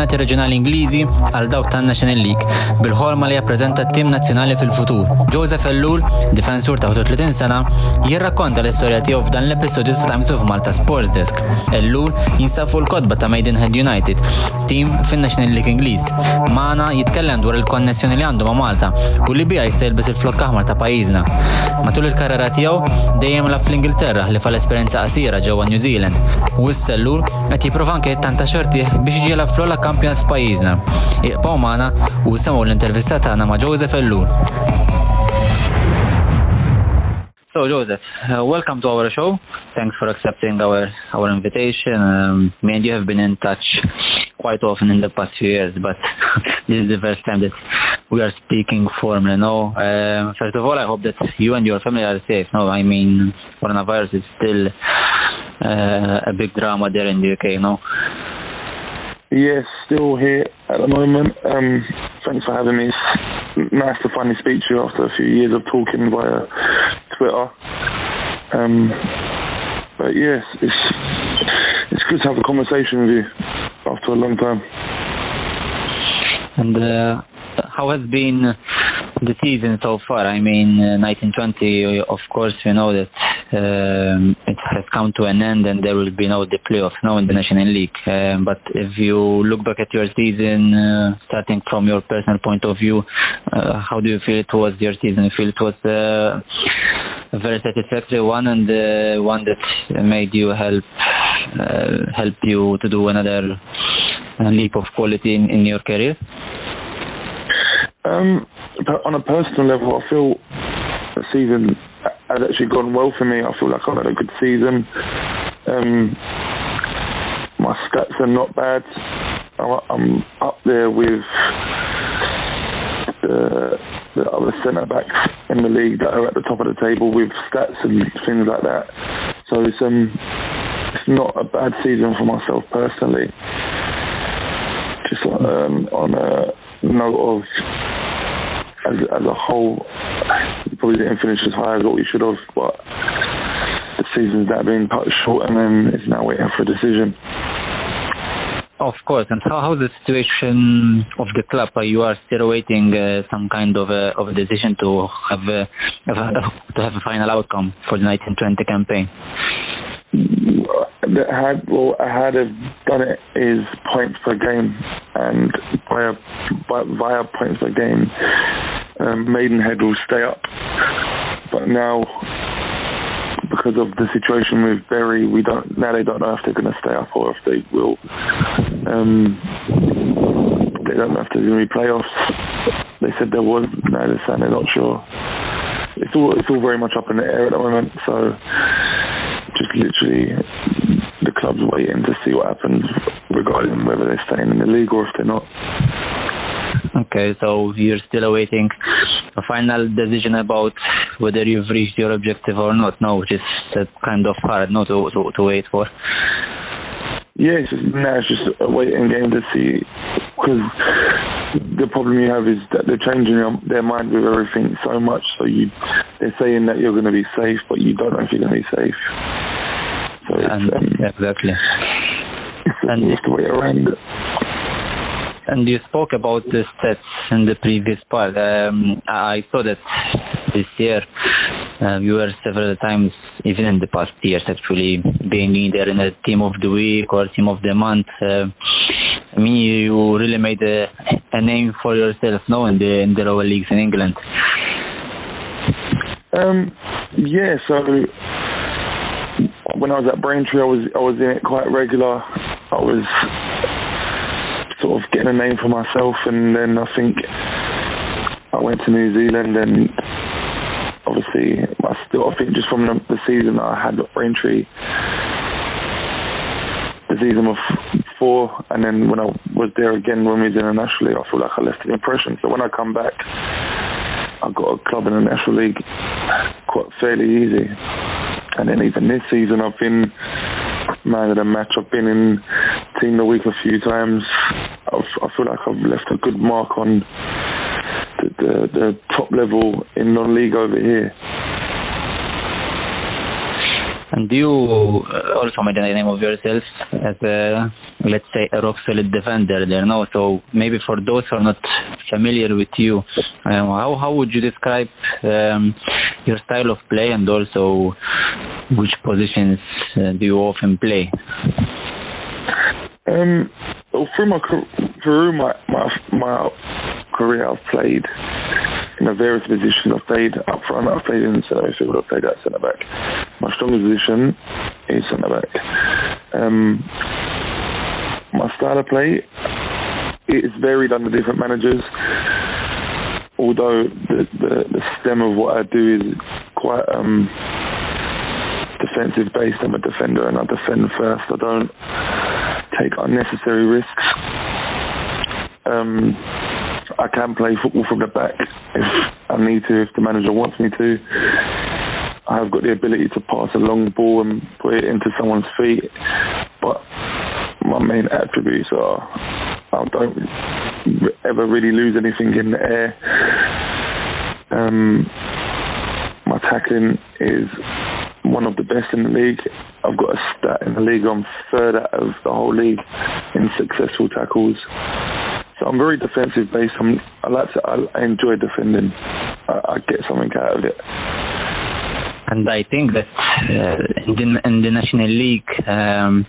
mill-kampjonati reġjonali Ingliżi għal dawk tan-National League bil-ħolma li jappreżenta tim nazzjonali fil-futur. Joseph Ellul, difensur ta' 30 sena, jirrakkonta l-istorja tiegħu f'dan l-episodju ta' Times of Malta Sports Desk. Ellul jinsab fuq il-kodba ta' Maidenhead United, tim fin-National League Ingliż. Mana jitkellem dwar il-konnessjoni li għandu ma' Malta u li bija jista' il-flok aħmar ta' pajjiżna. Matul il-karriera tiegħu dejjem laf fl-Ingilterra li fal-esperjenza qasira ġewwa New Zealand. U s-sellur qed jipprova anke tanta xorti biex jiġi fl-ola kampjonat f'pajjiżna. Iqpaw mana u semgħu l-intervista tagħna ma' Joseph Ellur. So Joseph, uh, welcome to our show. Thanks for accepting our our invitation. Um, me and you have been in touch quite often in the past few years, but this is the first time that we are speaking formally. No, um, first of all, I hope that you and your family are safe. No, I mean, coronavirus is still uh, a big drama there in the UK. No. Yes, still here at the moment. Um, thanks for having me. It's nice to finally speak to you after a few years of talking via Twitter. Um, but yes, it's it's good to have a conversation with you after a long time. And uh, how has been the season so far? I mean, uh, 1920, of course, we know that um, it has come to an end and there will be no the playoffs now in the National League. Um, but if you look back at your season, uh, starting from your personal point of view, uh, how do you feel it was your season? You feel it was uh, a very satisfactory one and uh, one that made you help uh, help you to do another leap of quality in, in your career? Um, on a personal level, I feel the season has actually gone well for me. I feel like I've had a good season. Um, my stats are not bad. I'm up there with the, the other centre backs in the league that are at the top of the table with stats and things like that. So it's um it's not a bad season for myself personally. Um, on a note of as, as a whole, we probably didn't finish as high as what we should have, but the season's now been cut short and then it's now waiting for a decision. Of course, and how the situation of the club? You are still awaiting uh, some kind of a, of a decision to have a, to have a final outcome for the 1920 campaign. That had well, I had have done it is points per game, and via via points per game, um, Maidenhead will stay up. But now because of the situation with Bury, we don't now they don't know if they're going to stay up or if they will. Um, they don't know if there's going to be playoffs. They said there was. Now they're saying they're not sure. It's all it's all very much up in the air at the moment. So literally the club's waiting to see what happens regarding whether they're staying in the league or if they're not. Okay, so you're still awaiting a final decision about whether you've reached your objective or not. No, which is kind of hard not to, to, to wait for. Yeah, it's just, now it's just a waiting game to see because the problem you have is that they're changing their mind with everything so much. So you, they're saying that you're going to be safe, but you don't know if you're going to be safe. So and, um, exactly. It's, and you have to wait. And you spoke about the stats in the previous part. Um, I saw that this year uh, you were several times, even in the past years, actually being either in a team of the week or team of the month. Uh, I mean, you really made a, a name for yourself now in the in the lower leagues in England. Um, yeah, so when I was at Braintree, I was I was in it quite regular. I was sort of getting a name for myself, and then I think I went to New Zealand, and obviously I still I think just from the, the season I had at Braintree, the season of four, and then when I was there again when we was internationally, I feel like I left an impression. So when I come back, I got a club in the National League quite fairly easy, and then even this season I've been man of the match. I've been in team the week a few times. I've, I feel like I've left a good mark on the, the, the top level in non-league over here. And you also made a name of yourself as a, let's say, a rock solid defender there, no? So maybe for those who are not familiar with you, um, how, how would you describe um, your style of play and also which positions uh, do you often play? Um, well, through my through my, my my career, I've played in a various positions. I've played up front, I've played in centre midfield, I've played at centre back. My strongest position is centre back. Um, my style of play it's varied under different managers. Although the, the, the stem of what I do is quite um, defensive based. I'm a defender and I defend first. I don't take unnecessary risks. Um, I can play football from the back if I need to, if the manager wants me to. I have got the ability to pass a long ball and put it into someone's feet, but my main attributes are I don't ever really lose anything in the air. Um, my tackling is one of the best in the league. I've got a stat in the league. I'm third out of the whole league in successful tackles. So I'm very defensive based. I'm, I like to. I, enjoy defending. I, I, get something out of it. And I think that uh, in, the, in the National League, um,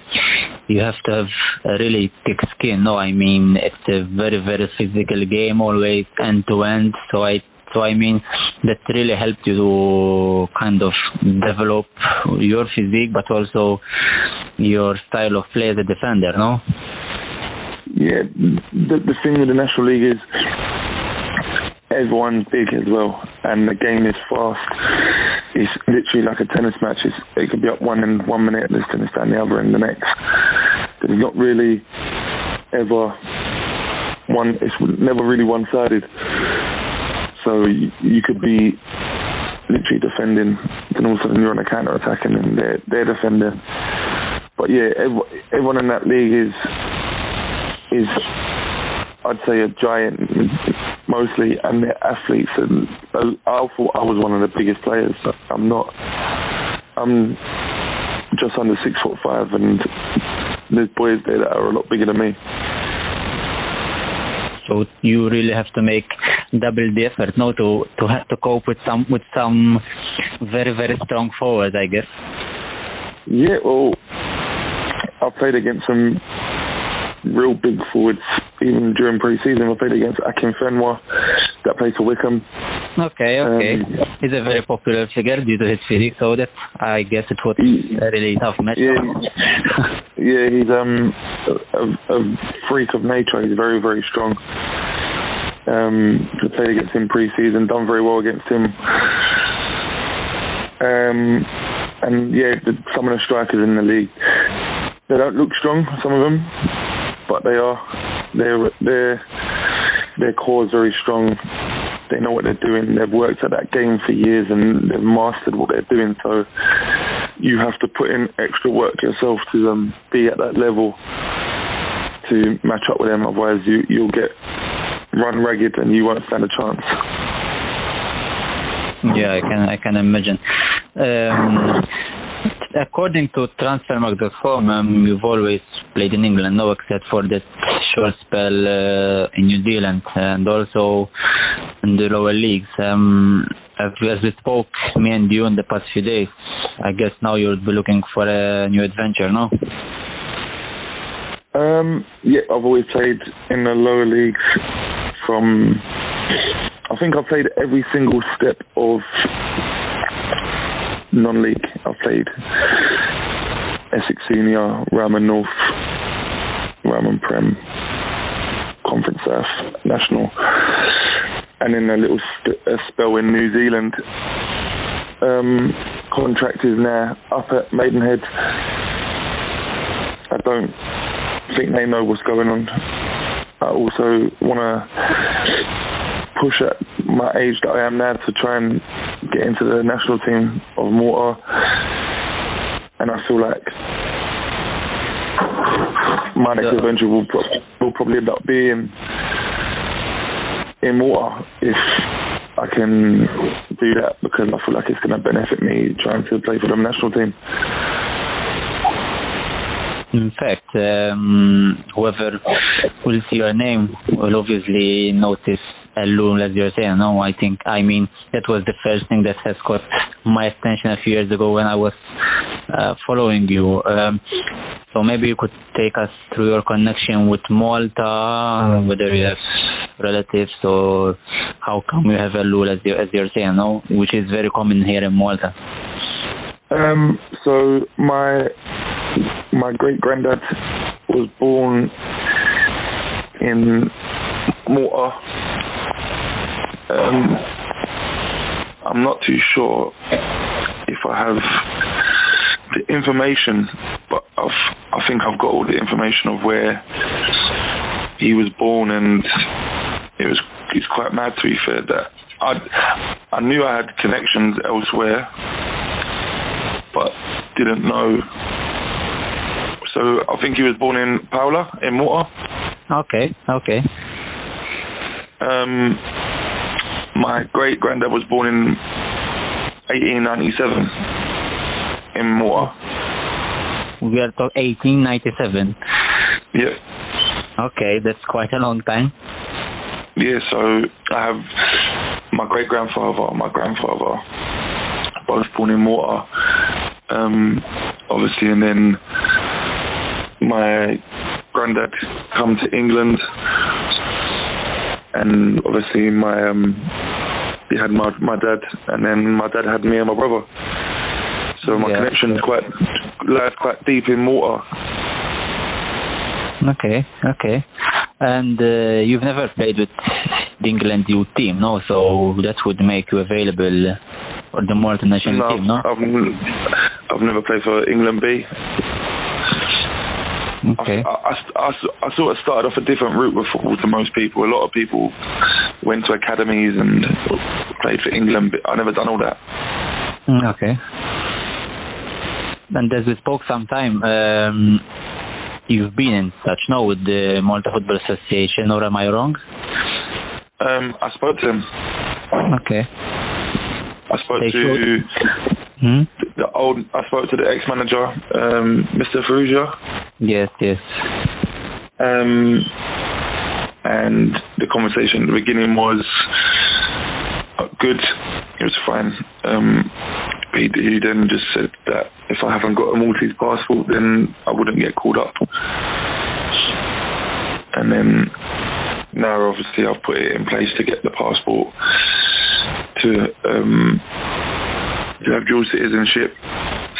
you have to have really thick skin. No, I mean it's a very very physical game, always end to end. So I so I mean that really helped you to kind of develop your physique, but also your style of play as a defender. No. Yeah, the the thing with the National League is everyone's big as well, and the game is fast. It's literally like a tennis match. It's, it could be up one in one minute, there's tennis down the other in the next. There's not really ever one. It's never really one-sided. So you, you could be literally defending, then all of a sudden you're on a counter attacking and they're they're defending. But yeah, everyone in that league is is I'd say a giant mostly, and they're athletes. And I thought I was one of the biggest players, but I'm not. I'm just under six foot five, and there's boys there that are a lot bigger than me. So you really have to make double the effort, no, to to have to cope with some with some very very strong forwards, I guess. Yeah, well, I played against some real big forwards even during pre-season. I played against Akinfenwa that played for Wycombe. Okay, okay. Um, He's a very popular figure due to his physique, so that I guess it was a really tough match. Yeah, yeah he's um a, a, freak of nature. He's very, very strong. Um, played against him pre-season, done very well against him. Um, and yeah, the, some of the strikers in the league, they don't look strong. Some of them, but they are. Their their their core is very strong. They know what they're doing. They've worked at that game for years and they've mastered what they're doing. So you have to put in extra work yourself to um, be at that level to match up with them. Otherwise, you you'll get run ragged and you won't stand a chance. Yeah, I can I can imagine. Um, according to Transfermarkt.com, um, you've always played in England, no, except for that short spell uh, in New Zealand and also in the lower leagues. Um, as we spoke, me and you in the past few days, I guess now you'll be looking for a new adventure, no? Um, yeah, I've always played in the lower leagues from. I think I've played every single step of non-league. I've played Essex Senior, Ryman North, Ryman Prem, Conference National, and in a little st- a spell in New Zealand. Um, contract is now up at Maidenhead. I don't think they know what's going on. I also want to push at my age that I am now to try and get into the national team of Malta. And I feel like my adventure will, pro- will probably end up being in Malta if I can do that because I feel like it's going to benefit me trying to play for the national team. In fact, um, whoever will see your name will obviously notice Ellul, as you're saying. No, I think, I mean, that was the first thing that has caught my attention a few years ago when I was uh, following you. Um, so maybe you could take us through your connection with Malta, whether you have relatives or how come you have Ellul, as, you, as you're saying, no, which is very common here in Malta. Um, so my my great granddad was born in Malta. Um, I'm not too sure if I have the information, but I've, I think I've got all the information of where he was born, and it was it's quite mad to be fair that I I knew I had connections elsewhere, but didn't know so I think he was born in Paola, in Malta. Okay, okay. Um, my great granddad was born in 1897 in Malta. We are talking 1897. Yeah. Okay, that's quite a long time. Yeah, so I have my great grandfather, my grandfather, both born in Malta. Um, obviously, and then my granddad come to England, and obviously my um, he had my my dad, and then my dad had me and my brother. So my yeah. connection is quite lies quite deep in Malta. Okay, okay. And uh, you've never played with the England youth team, no? So that would make you available for the Malta national no, team, no? I've, I've never played for England B. Okay. I, I, I, I, sort of started off a different route with football to most people. A lot of people went to academies and played for England, but I never done all that. Mm, okay. And as we spoke some time, um, you've been in touch now with the Malta Football Association, or am I wrong? Um, I spoke to him. Okay. I spoke they to hmm? the old. I spoke to the ex-manager, um, Mr. Farrugia. Yes, yes. Um, and the conversation at the beginning was uh, good. It was fine. Um, he, he then just said that if I haven't got a Maltese passport, then I wouldn't get called up. And then now, obviously, I've put it in place to get the passport to um, to have dual citizenship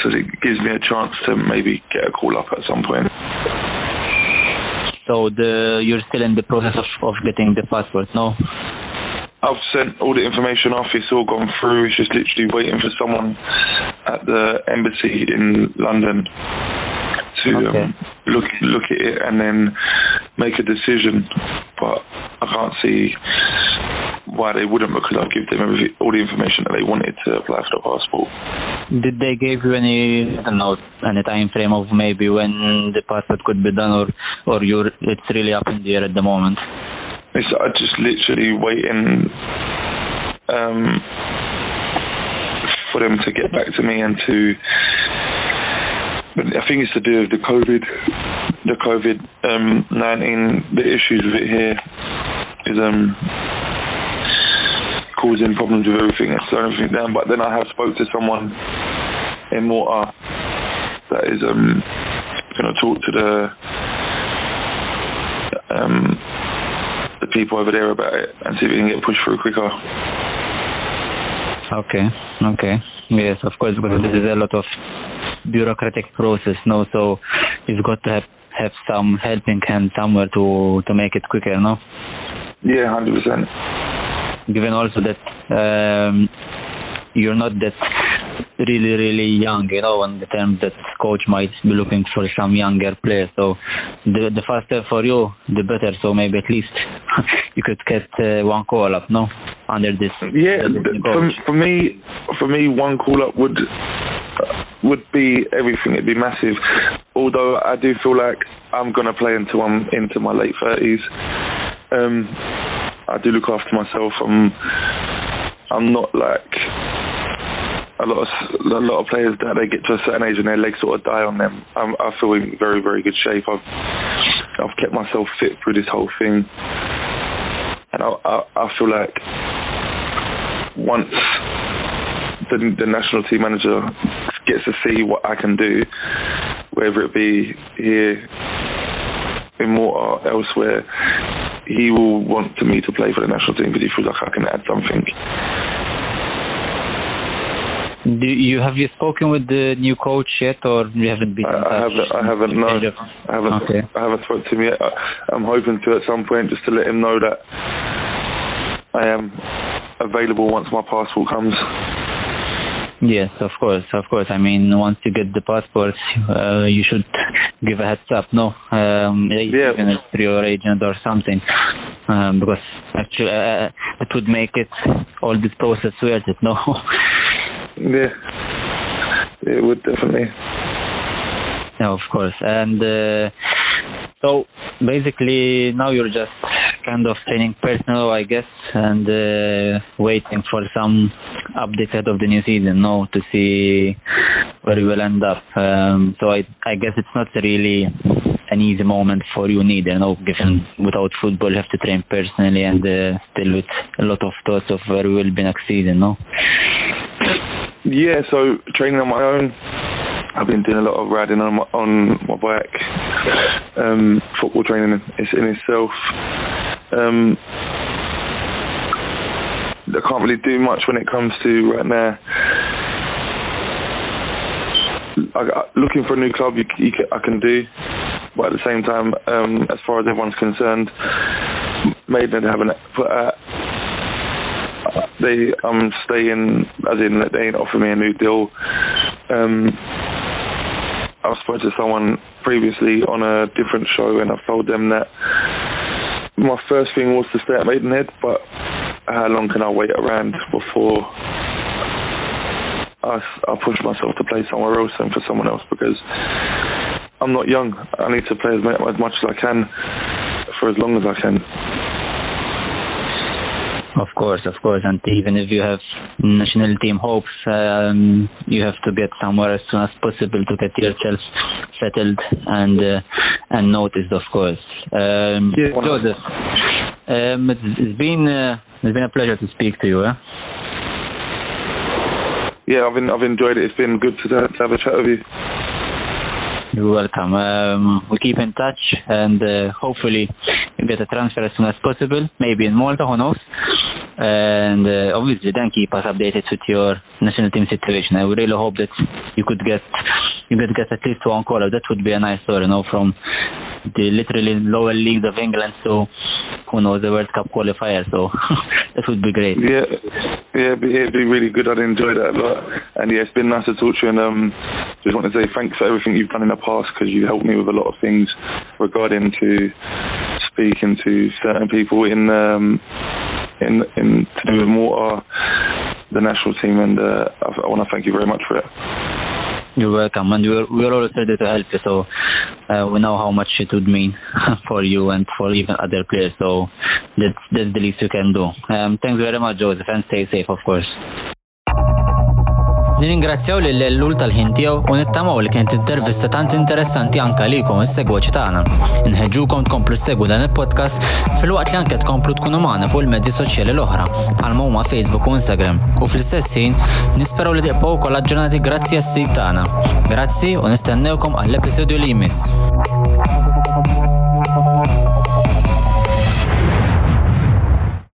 so it gives me a chance to maybe get a call up at some point. So the you're still in the process of, of getting the passport, no? I've sent all the information off. It's all gone through. It's just literally waiting for someone at the embassy in London to okay. um, look look at it and then make a decision. But I can't see why they wouldn't because I'll give them every, all the information that they wanted to apply for the passport. Did they give you any I don't know any time frame of maybe when the passport could be done or or you it's really up in the air at the moment? I just literally waiting um, for them to get back to me and to I think it's to do with the COVID, the COVID um, nineteen. The issues with it here is um, causing problems with everything and slowing everything down. But then I have spoke to someone in Malta that is um going to talk to the um the people over there about it and see if we can get pushed through quicker. Okay, okay. Yes, of course, because this is a lot of bureaucratic process, no? So you've got to have, have some helping hand somewhere to to make it quicker, no? Yeah, hundred percent given also that um, you're not that really really young you know in the terms that coach might be looking for some younger players so the the faster for you the better. So maybe at least you could get uh, one call up no? Under this yeah for, for me for me one call up would would be everything. It'd be massive. Although I do feel like I'm going to play until I'm into my late 30s um I do look after myself. I'm I'm not like a lot of a lot of players that they get to a certain age and their legs sort of die on them. I'm, I feel in very very good shape. I've I've kept myself fit through this whole thing, and I I, I feel like once the, the national team manager gets to see what I can do, whether it be here in Malta or elsewhere, he will want to me to play for the national team because he feels like I can add something. Do you have you spoken with the new coach yet, or you haven't been? I, I haven't. I haven't. No, I haven't. Okay. I haven't spoken to him yet. I, I'm hoping to at some point just to let him know that I am available once my passport comes. Yes, of course, of course. I mean, once you get the passport, uh, you should give a heads up, no? Um, yeah. Even through your agent or something, um, because actually uh, it would make it all this process worth it, no? yeah, it would definitely. Yeah, of course, and uh, so basically now you're just kind of training personal, I guess, and uh, waiting for some updates out of the new season, no, to see where you will end up. Um, so I, I guess it's not really an easy moment for you neither, no, given without football you have to train personally and uh, still with a lot of thoughts of where we will be next season, no? Yeah, so training on my own. I've been doing a lot of riding on my, on my bike. Um, football training is in itself. Um, I can't really do much when it comes to right now. I, looking for a new club, you, you, I can do, but at the same time, um, as far as everyone's concerned, Maidenhead haven't put out. They um staying as in they ain't offer me a new deal. Um, I've spoken to someone previously on a different show, and I've told them that my first thing was to stay at Maidenhead, but how long can I wait around before I, I push myself to play somewhere else and for someone else because I'm not young. I need to play as much as I can for as long as I can. Of course, of course, and even if you have national team hopes, um, you have to get somewhere as soon as possible to get yourself settled and uh, and noticed, of course. Um, yeah. Joseph, um, it's, it's been uh, it's been a pleasure to speak to you. Eh? Yeah, I've been, I've enjoyed it. It's been good to, to have a chat with you. You're welcome. Um, we keep in touch and uh, hopefully you get a transfer as soon as possible. Maybe in Malta, who knows? And uh, obviously, then keep us updated with your national team situation. I really hope that you could get you could get at least one call. That would be a nice story, you know, from the literally lower leagues of England. So who knows the World Cup qualifier? So that would be great. Yeah, yeah, it'd be, it'd be really good. I'd enjoy that a lot. And yeah, it's been nice to talk to you. And um, just want to say thanks for everything you've done in the past because you helped me with a lot of things regarding to speaking to certain people in um, in in to do with more the national team. And uh, I, I want to thank you very much for it. You're welcome, and we're we're always ready to help you. So uh, we know how much it would mean for you and for even other players. So that's that's the least you can do. Um, thanks very much, Joseph, and stay safe, of course. Niringrazzjaw li l-lul tal-ħin tiegħu u nittamaw li kienet intervista tant interessanti anka likom is-segwaċi tagħna. Inħeġġukom tkomplu segwu dan il-podcast fil-waqt li anke tkomplu tkunu magħna fuq il-medji soċjali l-oħra bħalma huma Facebook u Instagram. U fl-istess ħin nisperaw li tibqgħu wkoll aġġornati grazzi għas-sit tagħna. Grazzi u nistennewkom għall-episodju li jmiss.